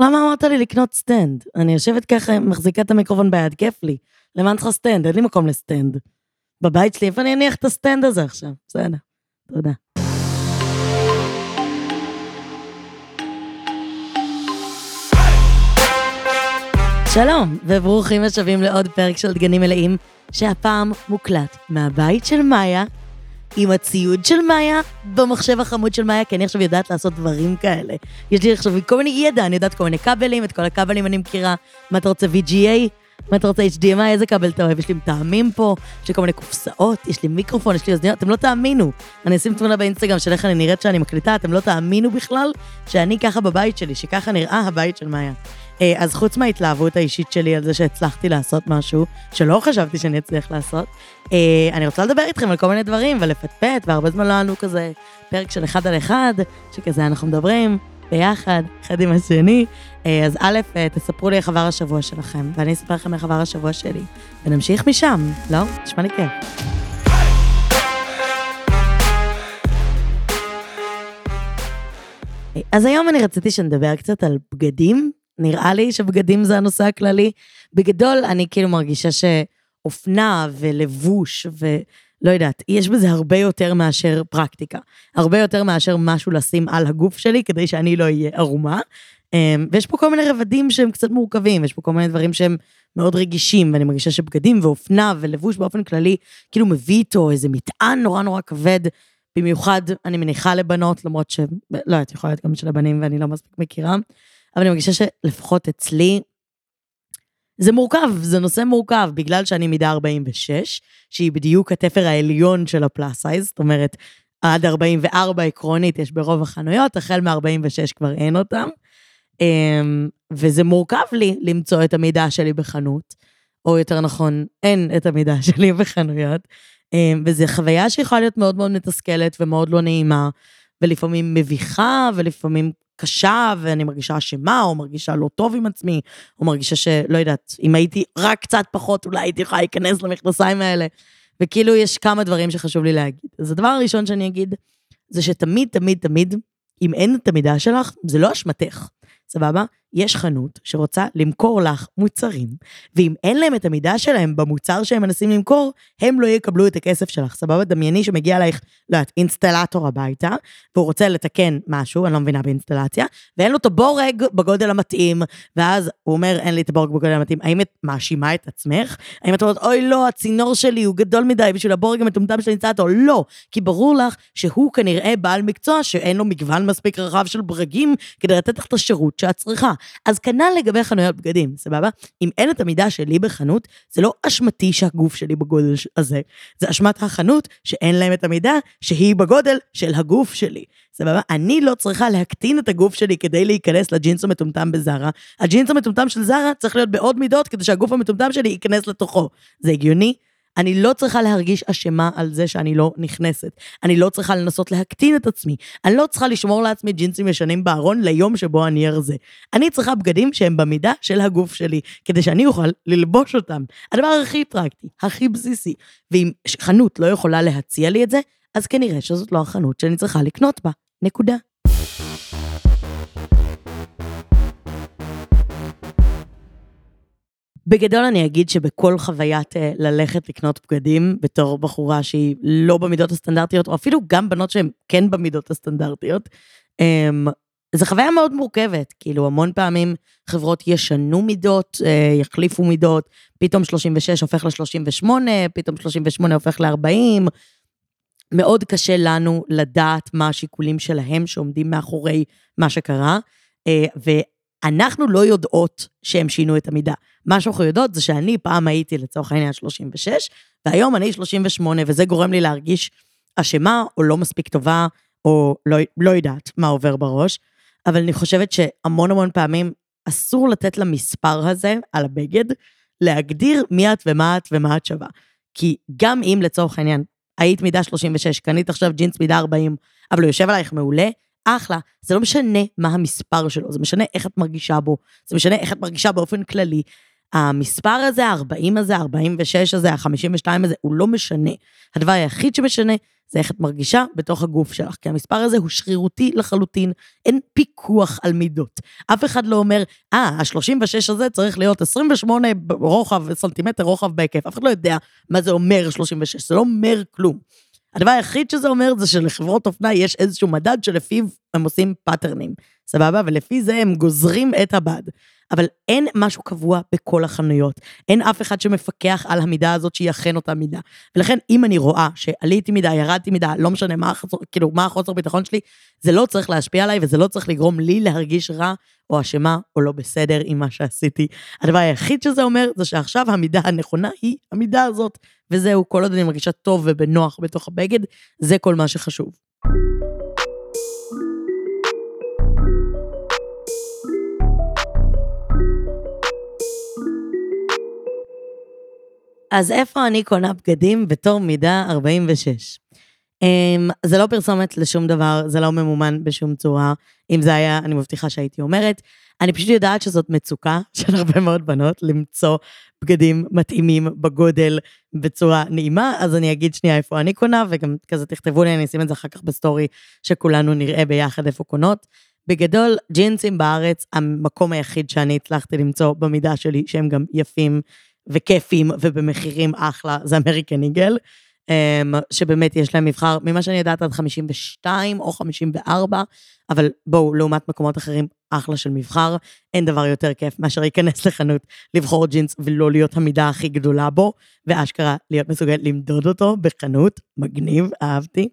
למה אמרת לי לקנות סטנד? אני יושבת ככה, מחזיקה את המיקרופון ביד, כיף לי. למה אני צריכה סטנד? אין לי מקום לסטנד. בבית שלי, איפה אני אניח את הסטנד הזה עכשיו? בסדר, תודה. שלום, וברוכים השבים לעוד פרק של דגנים מלאים, שהפעם מוקלט מהבית של מאיה, עם הציוד של מאיה, במחשב החמוד של מאיה, כי אני עכשיו יודעת לעשות דברים כאלה. יש לי עכשיו כל מיני ידע, אני יודעת כל מיני כבלים, את כל הכבלים אני מכירה. מה אתה רוצה, VGA? מה אתה רוצה, HDMI? איזה כבל אתה אוהב? יש לי מטעמים פה, יש לי כל מיני קופסאות, יש לי מיקרופון, יש לי אוזניות, אתם לא תאמינו. אני אשים תמונה באינסטגרם של איך אני נראית שאני מקליטה, אתם לא תאמינו בכלל שאני ככה בבית שלי, שככה נראה הבית של מאיה. אה, אז חוץ מההתלהבות האישית שלי על זה שהצלחתי לעשות משהו, שלא חשבתי שאני אצליח לעשות, אה, אני רוצה לדבר איתכם על כל מיני דברים ולפטפט, והרבה זמן לא היה כזה פרק של אחד על אחד, שכזה אנחנו מדברים ביחד, אחד עם השני. אה, אז א', תספרו לי איך עבר השבוע שלכם, ואני אספר לכם איך עבר השבוע שלי, ונמשיך משם, לא? נשמע לי כיף. אז היום אני רציתי שנדבר קצת על בגדים, נראה לי שבגדים זה הנושא הכללי. בגדול, אני כאילו מרגישה שאופנה ולבוש ולא יודעת, יש בזה הרבה יותר מאשר פרקטיקה. הרבה יותר מאשר משהו לשים על הגוף שלי כדי שאני לא אהיה ערומה. אמ, ויש פה כל מיני רבדים שהם קצת מורכבים, יש פה כל מיני דברים שהם מאוד רגישים, ואני מרגישה שבגדים ואופנה ולבוש באופן כללי, כאילו מביא איתו איזה מטען נורא נורא כבד. במיוחד, אני מניחה לבנות, למרות שלא יודעת, יכול להיות גם של הבנים ואני לא מספיק מכירה. אבל אני מרגישה שלפחות אצלי, זה מורכב, זה נושא מורכב, בגלל שאני מידה 46, שהיא בדיוק התפר העליון של הפלאס סייז, זאת אומרת, עד 44 עקרונית יש ברוב החנויות, החל מ-46 כבר אין אותם. אמ, וזה מורכב לי למצוא את המידה שלי בחנות, או יותר נכון, אין את המידה שלי בחנויות. אמ, וזו חוויה שיכולה להיות מאוד מאוד מתסכלת ומאוד לא נעימה, ולפעמים מביכה, ולפעמים קשה ואני מרגישה אשמה, או מרגישה לא טוב עם עצמי, או מרגישה שלא יודעת, אם הייתי רק קצת פחות, אולי הייתי יכולה להיכנס למכנסיים האלה. וכאילו יש כמה דברים שחשוב לי להגיד. אז הדבר הראשון שאני אגיד, זה שתמיד, תמיד, תמיד, אם אין את המידה שלך, זה לא אשמתך, סבבה? יש חנות שרוצה למכור לך מוצרים, ואם אין להם את המידה שלהם במוצר שהם מנסים למכור, הם לא יקבלו את הכסף שלך, סבבה? דמייני שמגיע אלייך, לא יודעת, אינסטלטור הביתה, והוא רוצה לתקן משהו, אני לא מבינה באינסטלציה, ואין לו את הבורג בגודל המתאים, ואז הוא אומר, אין לי את הבורג בגודל המתאים. האם את מאשימה את עצמך? האם את אומרת, אוי לא, הצינור שלי הוא גדול מדי בשביל הבורג המטומטם של האינסטלטור? לא, כי ברור לך שהוא כנראה בעל מקצוע שאין לו מגוון מספיק רחב של ברגים כדי לתת לך את השירות שאת צריכה. אז כנ"ל לגבי חנויות בגדים, סבבה? אם אין את המידה שלי בחנות, זה לא אשמתי שהגוף שלי בגודל הזה, זה אשמת החנות שאין להם את המידה שהיא בגודל של הגוף שלי. סבבה? אני לא צריכה להקטין את הגוף שלי כדי להיכנס לג'ינס המטומטם בזארה. הג'ינס המטומטם של זארה צריך להיות בעוד מידות כדי שהגוף המטומטם שלי ייכנס לתוכו. זה הגיוני? אני לא צריכה להרגיש אשמה על זה שאני לא נכנסת. אני לא צריכה לנסות להקטין את עצמי. אני לא צריכה לשמור לעצמי ג'ינסים ישנים בארון ליום שבו אני ארזה. אני צריכה בגדים שהם במידה של הגוף שלי, כדי שאני אוכל ללבוש אותם. הדבר הכי פרקטי, הכי בסיסי. ואם חנות לא יכולה להציע לי את זה, אז כנראה שזאת לא החנות שאני צריכה לקנות בה. נקודה. בגדול אני אגיד שבכל חוויית אה, ללכת לקנות בגדים בתור בחורה שהיא לא במידות הסטנדרטיות, או אפילו גם בנות שהן כן במידות הסטנדרטיות, אמ, זו חוויה מאוד מורכבת, כאילו המון פעמים חברות ישנו מידות, אה, יחליפו מידות, פתאום 36 הופך ל-38, פתאום 38 הופך ל-40. מאוד קשה לנו לדעת מה השיקולים שלהם שעומדים מאחורי מה שקרה, אה, אנחנו לא יודעות שהם שינו את המידה. מה שאנחנו יודעות זה שאני פעם הייתי לצורך העניין 36, והיום אני 38, וזה גורם לי להרגיש אשמה, או לא מספיק טובה, או לא, לא יודעת מה עובר בראש, אבל אני חושבת שהמון המון פעמים אסור לתת למספר הזה, על הבגד, להגדיר מי את ומה את ומה את שווה. כי גם אם לצורך העניין היית מידה 36, קנית עכשיו ג'ינס מידה 40, אבל הוא יושב עלייך מעולה, אחלה, זה לא משנה מה המספר שלו, זה משנה איך את מרגישה בו, זה משנה איך את מרגישה באופן כללי. המספר הזה, ה-40 הזה, ה-46 הזה, ה-52 הזה, הוא לא משנה. הדבר היחיד שמשנה זה איך את מרגישה בתוך הגוף שלך, כי המספר הזה הוא שרירותי לחלוטין, אין פיקוח על מידות. אף אחד לא אומר, אה, ah, ה-36 הזה צריך להיות 28 רוחב, סנטימטר רוחב בהיקף. אף אחד לא יודע מה זה אומר 36, זה לא אומר כלום. הדבר היחיד שזה אומר זה שלחברות אופנה יש איזשהו מדד שלפיו הם עושים פאטרנים, סבבה? ולפי זה הם גוזרים את הבד. אבל אין משהו קבוע בכל החנויות. אין אף אחד שמפקח על המידה הזאת שהיא אכן אותה מידה. ולכן, אם אני רואה שעליתי מידה, ירדתי מידה, לא משנה מה, החצור, כאילו, מה החוסר ביטחון שלי, זה לא צריך להשפיע עליי וזה לא צריך לגרום לי להרגיש רע או אשמה או לא בסדר עם מה שעשיתי. הדבר היחיד שזה אומר זה שעכשיו המידה הנכונה היא המידה הזאת. וזהו, כל עוד אני מרגישה טוב ובנוח בתוך הבגד, זה כל מה שחשוב. אז איפה אני קונה בגדים בתור מידה 46? Um, אמ, זה לא פרסומת לשום דבר, זה לא ממומן בשום צורה. אם זה היה, אני מבטיחה שהייתי אומרת. אני פשוט יודעת שזאת מצוקה של הרבה מאוד בנות למצוא בגדים מתאימים בגודל בצורה נעימה, אז אני אגיד שנייה איפה אני קונה, וגם כזה תכתבו לי, אני אשים את זה אחר כך בסטורי, שכולנו נראה ביחד איפה קונות. בגדול, ג'ינסים בארץ, המקום היחיד שאני הצלחתי למצוא במידה שלי, שהם גם יפים וכיפים ובמחירים אחלה, זה אמריקן איגל, אמ, שבאמת יש להם מבחר, ממה שאני יודעת עד 52 או 54, אבל בואו, לעומת מקומות אחרים, אחלה של מבחר, אין דבר יותר כיף מאשר להיכנס לחנות, לבחור ג'ינס ולא להיות המידה הכי גדולה בו, ואשכרה להיות מסוגל למדוד אותו בחנות, מגניב, אהבתי.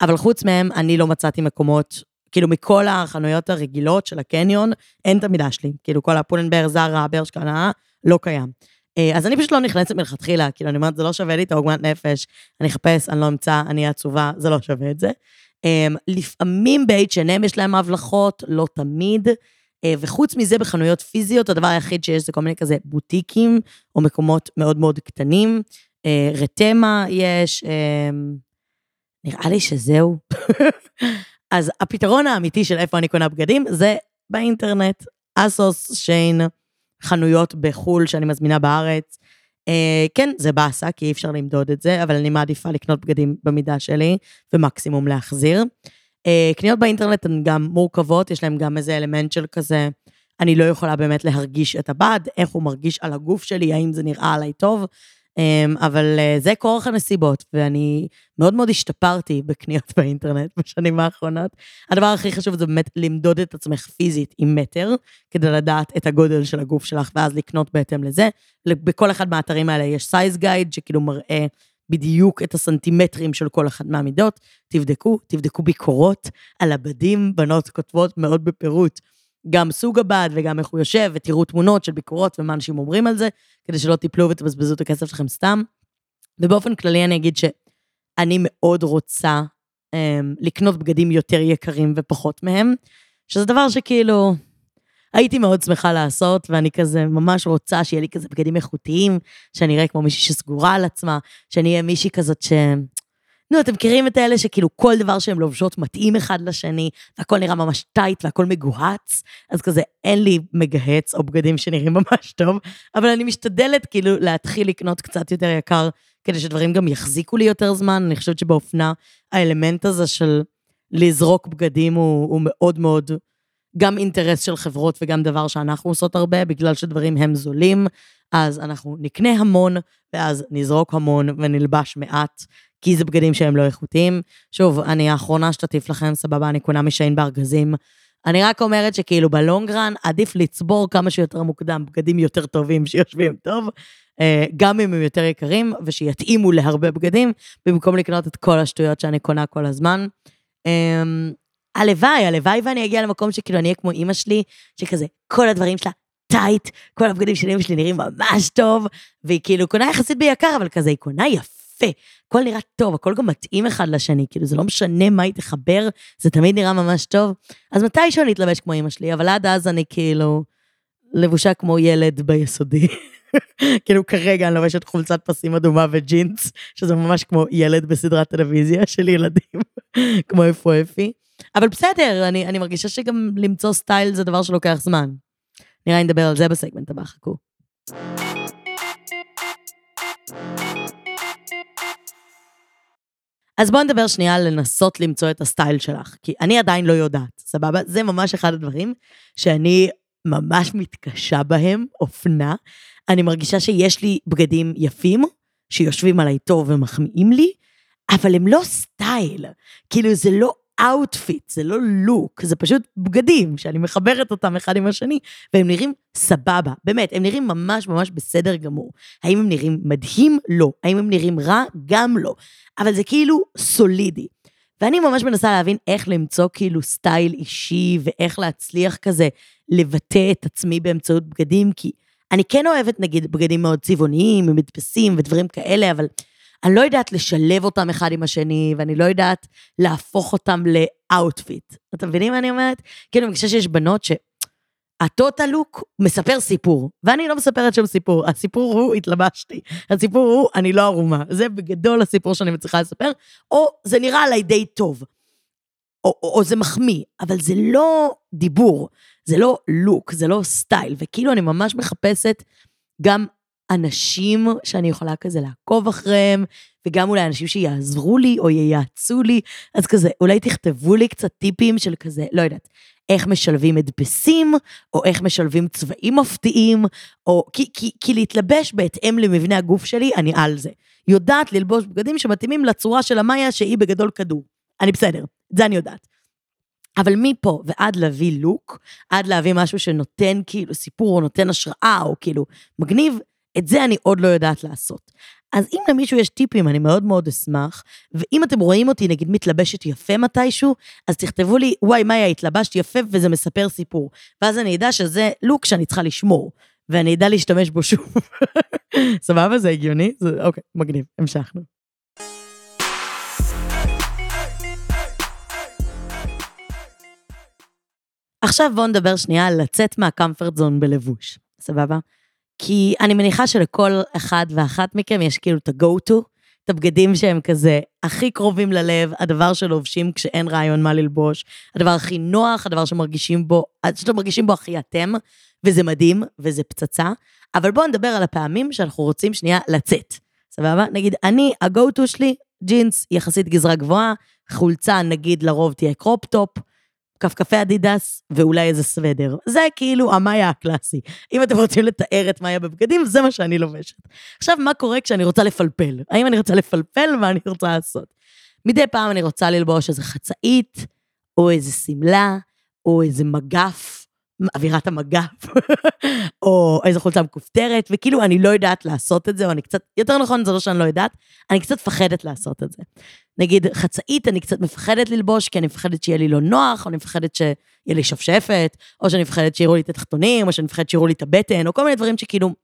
אבל חוץ מהם, אני לא מצאתי מקומות כאילו מכל החנויות הרגילות של הקניון, אין את המידה שלי. כאילו כל הפולנבר, זרה, ברשקנה, לא קיים. אה, אז אני פשוט לא נכנסת מלכתחילה, כאילו, אני אומרת, זה לא שווה לי את העוגמת נפש, אני אחפש, אני לא אמצא, אני אהיה עצובה, זה לא שווה את זה. אמ, לפעמים ב-H&M יש להם הבלחות, לא תמיד. אה, וחוץ מזה, בחנויות פיזיות, הדבר היחיד שיש זה כל מיני כזה בוטיקים, או מקומות מאוד מאוד קטנים. אה, רתמה יש, אמ, נראה לי שזהו. אז הפתרון האמיתי של איפה אני קונה בגדים זה באינטרנט. אסוס, שיין, חנויות בחו"ל שאני מזמינה בארץ. אה, כן, זה באסה, כי אי אפשר למדוד את זה, אבל אני מעדיפה לקנות בגדים במידה שלי, ומקסימום להחזיר. אה, קניות באינטרנט הן גם מורכבות, יש להן גם איזה אלמנט של כזה, אני לא יכולה באמת להרגיש את הבד, איך הוא מרגיש על הגוף שלי, האם זה נראה עליי טוב. אמ, אבל אה, זה כורח הנסיבות, ואני מאוד מאוד השתפרתי בקניות באינטרנט בשנים האחרונות. הדבר הכי חשוב זה באמת למדוד את עצמך פיזית עם מטר, כדי לדעת את הגודל של הגוף שלך, ואז לקנות בהתאם לזה. בכל אחד מהאתרים האלה יש סייז גייד, שכאילו מראה בדיוק את הסנטימטרים של כל אחת מהמידות. תבדקו, תבדקו ביקורות על הבדים, בנות כותבות מאוד בפירוט. גם סוג הבד וגם איך הוא יושב, ותראו תמונות של ביקורות ומה אנשים אומרים על זה, כדי שלא תיפלו ותבזבזו את הכסף שלכם סתם. ובאופן כללי אני אגיד שאני מאוד רוצה um, לקנות בגדים יותר יקרים ופחות מהם, שזה דבר שכאילו הייתי מאוד שמחה לעשות, ואני כזה ממש רוצה שיהיה לי כזה בגדים איכותיים, שאני אראה כמו מישהי שסגורה על עצמה, שאני אהיה מישהי כזאת ש... נו, אתם מכירים את האלה שכאילו כל דבר שהן לובשות מתאים אחד לשני, והכל נראה ממש טייט והכל מגוהץ, אז כזה אין לי מגהץ או בגדים שנראים ממש טוב, אבל אני משתדלת כאילו להתחיל לקנות קצת יותר יקר, כדי שדברים גם יחזיקו לי יותר זמן. אני חושבת שבאופנה האלמנט הזה של לזרוק בגדים הוא, הוא מאוד מאוד גם אינטרס של חברות וגם דבר שאנחנו עושות הרבה, בגלל שדברים הם זולים, אז אנחנו נקנה המון, ואז נזרוק המון ונלבש מעט, כי זה בגדים שהם לא איכותיים. שוב, אני האחרונה שתטיף לכם, סבבה, אני קונה משיין בארגזים. אני רק אומרת שכאילו בלונגרן עדיף לצבור כמה שיותר מוקדם בגדים יותר טובים שיושבים טוב, אה, גם אם הם יותר יקרים, ושיתאימו להרבה בגדים, במקום לקנות את כל השטויות שאני קונה כל הזמן. אמ, הלוואי, הלוואי ואני אגיע למקום שכאילו אני אהיה כמו אימא שלי, שכזה, כל הדברים שלה טייט, כל הבגדים של אימא שלי נראים ממש טוב, והיא כאילו קונה יחסית ביקר, אבל כזה, היא קונה יפה. הכל נראה טוב, הכל גם מתאים אחד לשני, כאילו זה לא משנה מה היא תחבר, זה תמיד נראה ממש טוב. אז מתישהו אני אתלבש כמו אימא שלי, אבל עד אז אני כאילו לבושה כמו ילד ביסודי. כאילו כרגע אני לובשת חולצת פסים אדומה וג'ינס, שזה ממש כמו ילד בסדרת טלוויזיה של ילדים, כמו איפה אפי. אבל בסדר, אני, אני מרגישה שגם למצוא סטייל זה דבר שלוקח זמן. נראה לי נדבר על זה בסגמנט הבא, חכו. אז בואו נדבר שנייה על לנסות למצוא את הסטייל שלך, כי אני עדיין לא יודעת, סבבה? זה ממש אחד הדברים שאני ממש מתקשה בהם, אופנה. אני מרגישה שיש לי בגדים יפים, שיושבים עליי טוב ומחמיאים לי, אבל הם לא סטייל. כאילו, זה לא outfit, זה לא look, זה פשוט בגדים שאני מחברת אותם אחד עם השני, והם נראים סבבה, באמת, הם נראים ממש ממש בסדר גמור. האם הם נראים מדהים? לא. האם הם נראים רע? גם לא. אבל זה כאילו סולידי. ואני ממש מנסה להבין איך למצוא כאילו סטייל אישי, ואיך להצליח כזה לבטא את עצמי באמצעות בגדים, כי אני כן אוהבת נגיד בגדים מאוד צבעוניים, ומדפסים ודברים כאלה, אבל אני לא יודעת לשלב אותם אחד עם השני, ואני לא יודעת להפוך אותם ל outfit. אתם מבינים מה אני אומרת? כאילו, אני חושבת שיש בנות ש... הטוטה לוק מספר סיפור, ואני לא מספרת שום סיפור, הסיפור הוא התלבשתי, הסיפור הוא אני לא ערומה, זה בגדול הסיפור שאני מצליחה לספר, או זה נראה עליי די טוב, או, או, או זה מחמיא, אבל זה לא דיבור, זה לא לוק, זה לא סטייל, וכאילו אני ממש מחפשת גם אנשים שאני יכולה כזה לעקוב אחריהם, וגם אולי אנשים שיעזרו לי או ייעצו לי, אז כזה, אולי תכתבו לי קצת טיפים של כזה, לא יודעת, איך משלבים הדפסים, או איך משלבים צבעים מפתיעים, או כי, כי, כי להתלבש בהתאם למבנה הגוף שלי, אני על זה. יודעת ללבוש בגדים שמתאימים לצורה של המאיה שהיא בגדול כדור. אני בסדר, את זה אני יודעת. אבל מפה ועד להביא לוק, עד להביא משהו שנותן כאילו סיפור, או נותן השראה, או כאילו מגניב, את זה אני עוד לא יודעת לעשות. אז אם למישהו יש טיפים, אני מאוד מאוד אשמח, ואם אתם רואים אותי, נגיד, מתלבשת יפה מתישהו, אז תכתבו לי, וואי, מאיה, התלבשת יפה וזה מספר סיפור. ואז אני אדע שזה לוק שאני צריכה לשמור, ואני אדע להשתמש בו שוב. סבבה? זה הגיוני? זה, אוקיי, מגניב, המשכנו. עכשיו בואו נדבר שנייה על לצאת מהקמפרט זון בלבוש, סבבה? כי אני מניחה שלכל אחד ואחת מכם יש כאילו את ה-go-to, את הבגדים שהם כזה הכי קרובים ללב, הדבר שלובשים כשאין רעיון מה ללבוש, הדבר הכי נוח, הדבר שמרגישים בו, שאתם מרגישים בו הכי אתם, וזה מדהים, וזה פצצה. אבל בואו נדבר על הפעמים שאנחנו רוצים שנייה לצאת, סבבה? נגיד, אני, ה-go-to שלי, ג'ינס יחסית גזרה גבוהה, חולצה נגיד לרוב תהיה crop top, כפכפי אדידס ואולי איזה סוודר. זה כאילו המאיה הקלאסי. אם אתם רוצים לתאר את מאיה בבגדים, זה מה שאני לובשת. עכשיו, מה קורה כשאני רוצה לפלפל? האם אני רוצה לפלפל? מה אני רוצה לעשות? מדי פעם אני רוצה ללבוש איזה חצאית, או איזה שמלה, או איזה מגף, אווירת המגף, או איזו חולצה מכופתרת, וכאילו אני לא יודעת לעשות את זה, או אני קצת, יותר נכון זה לא שאני לא יודעת, אני קצת מפחדת לעשות את זה. נגיד חצאית, אני קצת מפחדת ללבוש, כי אני מפחדת שיהיה לי לא נוח, או אני מפחדת שיהיה לי שפשפת, או שאני מפחדת שיראו לי את התחתונים, או שאני מפחדת שיראו לי את הבטן, או כל מיני דברים שכאילו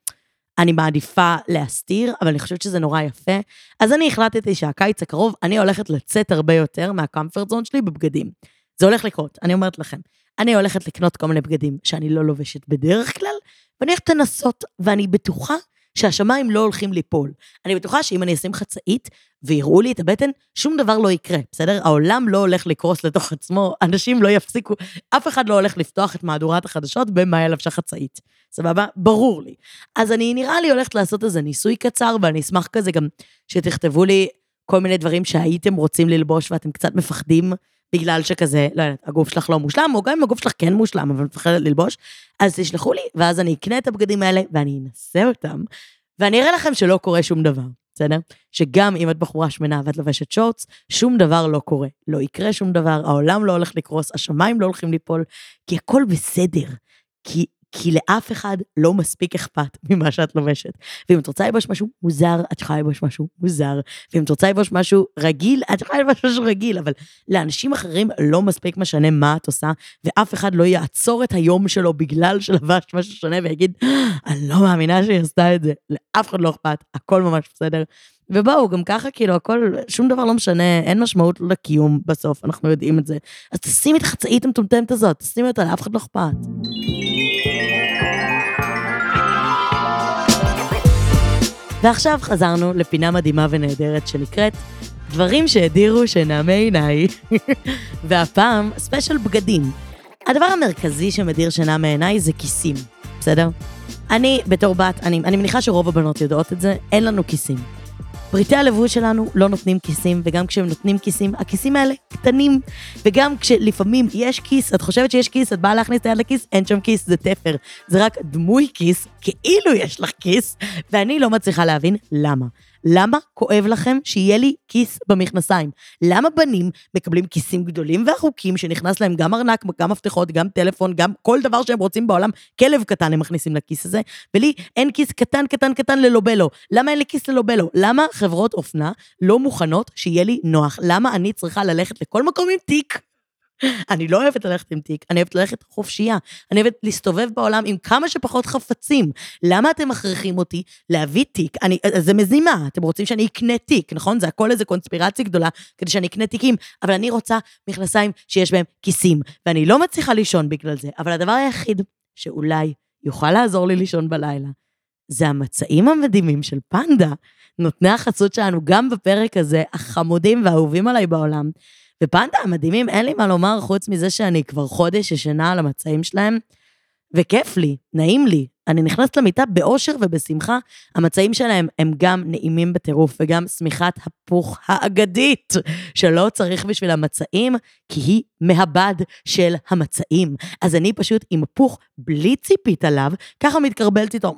אני מעדיפה להסתיר, אבל אני חושבת שזה נורא יפה. אז אני החלטתי שהקיץ הקרוב, אני הולכת לצאת הרבה יותר מהקמפרט זון שלי בבגדים. זה הולך לקרות, אני אומרת לכם. אני הולכת לקנות כל מיני בגדים שאני לא לובשת בדרך כלל, ואני הולכת לנסות, ואני בטוחה שהשמיים לא הולכים ליפול. אני בטוחה שאם אני אשים חצאית ויראו לי את הבטן, שום דבר לא יקרה, בסדר? העולם לא הולך לקרוס לתוך עצמו, אנשים לא יפסיקו, אף אחד לא הולך לפתוח את מהדורת החדשות במאיה לבשה חצאית. סבבה? ברור לי. אז אני נראה לי הולכת לעשות איזה ניסוי קצר, ואני אשמח כזה גם שתכתבו לי כל מיני דברים שהייתם רוצים ללבוש ואתם קצת מפחדים בגלל שכזה, לא יודעת, הגוף שלך לא מושלם, או גם אם הגוף שלך כן מושלם, אבל מפחדת ללבוש, אז תשלחו לי, ואז אני אקנה את הבגדים האלה, ואני אנסה אותם, ואני אראה לכם שלא קורה שום דבר, בסדר? שגם אם את בחורה שמנה ואת לובשת שורטס, שום דבר לא קורה. לא יקרה שום דבר, העולם לא הולך לקרוס, השמיים לא הולכים ליפול, כי הכל בסדר. כי כי לאף אחד לא מספיק אכפת ממה שאת לובשת. ואם את רוצה ללבוש משהו מוזר, את יכולה ללבוש משהו מוזר. ואם את רוצה ללבוש משהו רגיל, את יכולה ללבוש משהו רגיל, אבל לאנשים אחרים לא מספיק משנה מה את עושה, ואף אחד לא יעצור את היום שלו בגלל שלבשת משהו שונה ויגיד, אני לא מאמינה שהיא עשתה את זה. לאף אחד לא אכפת, הכל ממש בסדר. ובואו, גם ככה, כאילו, הכל, שום דבר לא משנה, אין משמעות לקיום בסוף, אנחנו יודעים את זה. אז תשימי את החצאית המטומטמת הזאת, תשימי אותה, לאף אחד לא אכפת. ועכשיו חזרנו לפינה מדהימה ונהדרת שנקראת דברים שהדירו שנעמי עיניי, והפעם ספיישל בגדים. הדבר המרכזי שמדיר שינה מעיניי זה כיסים, בסדר? אני בתור בת, אני, אני מניחה שרוב הבנות יודעות את זה, אין לנו כיסים. פריטי הלבוש שלנו לא נותנים כיסים, וגם כשהם נותנים כיסים, הכיסים האלה קטנים. וגם כשלפעמים יש כיס, את חושבת שיש כיס, את באה להכניס את היד לכיס, אין שם כיס, זה תפר. זה רק דמוי כיס, כאילו יש לך כיס, ואני לא מצליחה להבין למה. למה כואב לכם שיהיה לי כיס במכנסיים? למה בנים מקבלים כיסים גדולים וארוכים שנכנס להם גם ארנק, גם מפתחות, גם טלפון, גם כל דבר שהם רוצים בעולם, כלב קטן הם מכניסים לכיס הזה, ולי אין כיס קטן קטן קטן ללובלו. למה אין לי כיס ללובלו? למה חברות אופנה לא מוכנות שיהיה לי נוח? למה אני צריכה ללכת לכל מקום עם תיק? אני לא אוהבת ללכת עם תיק, אני אוהבת ללכת חופשייה. אני אוהבת להסתובב בעולם עם כמה שפחות חפצים. למה אתם מכריחים אותי להביא תיק? אני, זה מזימה, אתם רוצים שאני אקנה תיק, נכון? זה הכל איזה קונספירציה גדולה כדי שאני אקנה תיקים, אבל אני רוצה מכנסיים שיש בהם כיסים, ואני לא מצליחה לישון בגלל זה, אבל הדבר היחיד שאולי יוכל לעזור לי לישון בלילה, זה המצעים המדהימים של פנדה, נותני החסות שלנו גם בפרק הזה, החמודים והאהובים עליי בעולם. ופנדה המדהימים, אין לי מה לומר חוץ מזה שאני כבר חודש ישנה על המצעים שלהם, וכיף לי, נעים לי. אני נכנסת למיטה באושר ובשמחה. המצעים שלהם הם גם נעימים בטירוף וגם שמיכת הפוך האגדית, שלא צריך בשביל המצעים, כי היא מהבד של המצעים. אז אני פשוט עם הפוך בלי ציפית עליו, ככה מתקרבלת איתו,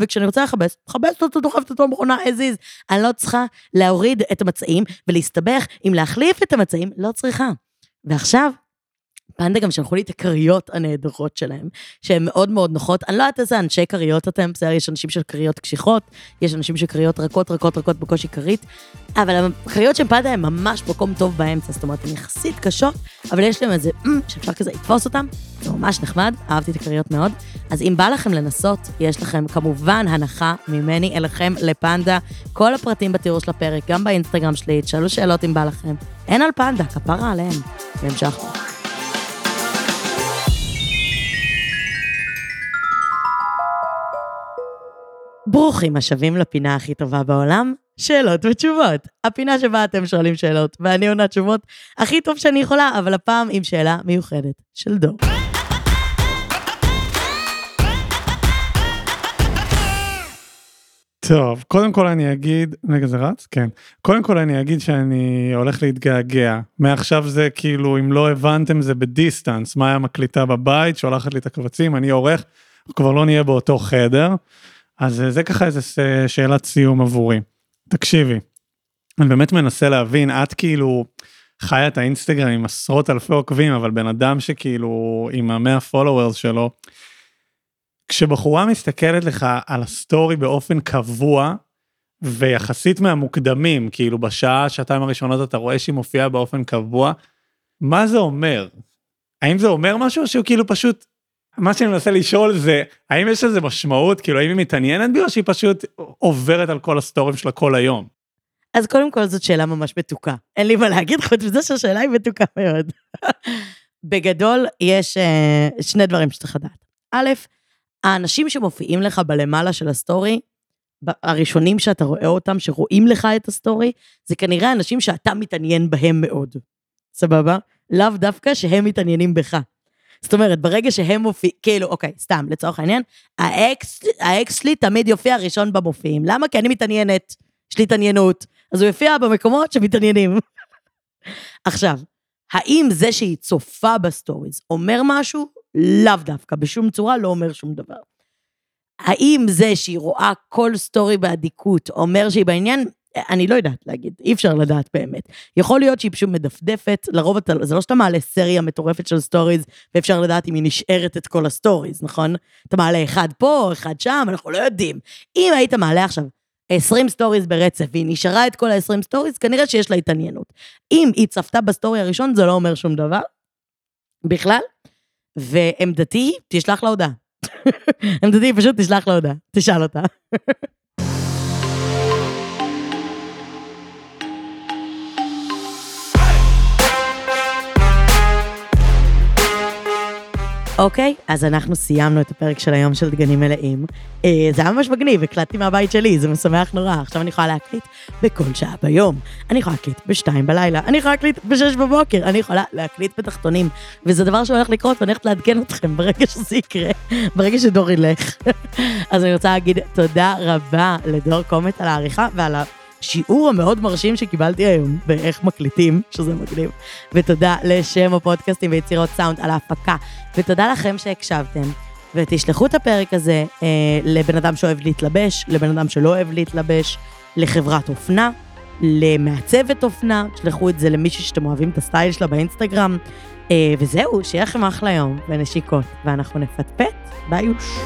וכשאני רוצה לכבס, מכבסת אותו, דוחפת אותו במכונה as is. אני לא צריכה להוריד את המצעים ולהסתבך עם להחליף את המצעים, לא צריכה. ועכשיו, פנדה גם שלחו לי את הכריות הנהדרות שלהם, שהן מאוד מאוד נוחות. אני לא יודעת איזה אנשי כריות אתם, בסדר, יש אנשים של כריות קשיחות, יש אנשים של כריות רכות, רכות, רכות בקושי כרית, אבל הכריות של פנדה הן ממש מקום טוב באמצע, זאת אומרת, הן יחסית קשות, אבל יש להם איזה, mm, שאפשר כזה לתפוס אותם, זה ממש נחמד, אהבתי את הכריות מאוד. אז אם בא לכם לנסות, יש לכם כמובן הנחה ממני אליכם לפנדה, כל הפרטים בתיאור של הפרק, גם באינסטגרם שלי, תשאלו שאלות אם בא לכם. אין על פנדה, כפרה עליהם. והמשכנו. ברוכים השבים לפינה הכי טובה בעולם, שאלות ותשובות. הפינה שבה אתם שואלים שאלות, ואני עונה תשובות הכי טוב שאני יכולה, אבל הפעם עם שאלה מיוחדת של דור. טוב, קודם כל אני אגיד, רגע זה רץ? כן. קודם כל אני אגיד שאני הולך להתגעגע. מעכשיו זה כאילו, אם לא הבנתם זה בדיסטנס, מה היה מקליטה בבית, שולחת לי את הקבצים, אני עורך, כבר לא נהיה באותו חדר. אז זה ככה איזה שאלת סיום עבורי. תקשיבי, אני באמת מנסה להבין, את כאילו חיה את האינסטגרם עם עשרות אלפי עוקבים, אבל בן אדם שכאילו עם המאה followers שלו, כשבחורה מסתכלת לך על ה story באופן קבוע, ויחסית מהמוקדמים, כאילו בשעה, שעתיים הראשונות אתה רואה שהיא מופיעה באופן קבוע, מה זה אומר? האם זה אומר משהו או שהוא כאילו פשוט מה שאני מנסה לשאול זה, האם יש לזה משמעות, כאילו האם היא מתעניינת בי או שהיא פשוט עוברת על כל ה סטורים שלה כל היום? אז קודם כל זאת שאלה ממש מתוקה. אין לי מה להגיד חוץ מזה שהשאלה היא מתוקה מאוד. בגדול, יש uh, שני דברים שצריך לדעת. א', האנשים שמופיעים לך בלמעלה של ה story, הראשונים שאתה רואה אותם, שרואים לך את ה story, זה כנראה אנשים שאתה מתעניין בהם מאוד. סבבה? לאו דווקא שהם מתעניינים בך. זאת אומרת, ברגע שהם מופיעים, כאילו, אוקיי, סתם, לצורך העניין, האקס, האקס שלי תמיד יופיע ראשון במופיעים. למה? כי אני מתעניינת, יש לי התעניינות. אז הוא יופיע במקומות שמתעניינים. עכשיו, האם זה שהיא צופה ב stories אומר משהו? לאו דווקא, בשום צורה לא אומר שום דבר. האם זה שהיא רואה כל story באדיקות אומר שהיא בעניין? אני לא יודעת להגיד, אי אפשר לדעת באמת. יכול להיות שהיא פשוט מדפדפת, לרוב אתה, זה לא שאתה מעלה סריה מטורפת של stories, ואפשר לדעת אם היא נשארת את כל ה stories, נכון? אתה מעלה אחד פה, אחד שם, אנחנו לא יודעים. אם היית מעלה עכשיו 20 stories ברצף, והיא נשארה את כל ה-20 סטוריז, כנראה שיש לה התעניינות. אם היא צפתה ב story הראשון, זה לא אומר שום דבר, בכלל, ולדעתי תשלח לה הודעה. לדעתי פשוט תשלח לה הודעה, תשאל אותה. אוקיי, אז אנחנו סיימנו את הפרק של היום של דגנים מלאים. אה, זה היה ממש מגניב, הקלטתי מהבית שלי, זה משמח נורא. עכשיו אני יכולה להקליט בכל שעה ביום. אני יכולה להקליט בשתיים בלילה, אני יכולה להקליט בשש בבוקר, אני יכולה להקליט בתחתונים. וזה דבר שהולך לקרות, ואני הולכת לעדכן אתכם ברגע שזה יקרה, ברגע שדור ילך. אז אני רוצה להגיד תודה רבה לדור קומט על העריכה ועל ה... שיעור המאוד מרשים שקיבלתי היום באיך מקליטים, שזה מגניב. ותודה לשם הפודקאסטים ויצירות סאונד על ההפקה. ותודה לכם שהקשבתם. ותשלחו את הפרק הזה אה, לבן אדם שאוהב להתלבש, לבן אדם שלא אוהב להתלבש, לחברת אופנה, למעצבת אופנה, תשלחו את זה למישהו שאתם אוהבים את הסטייל שלה באינסטגרם. אה, וזהו, שיהיה לכם אחלה יום ונשיקות, ואנחנו נפטפט ביוש.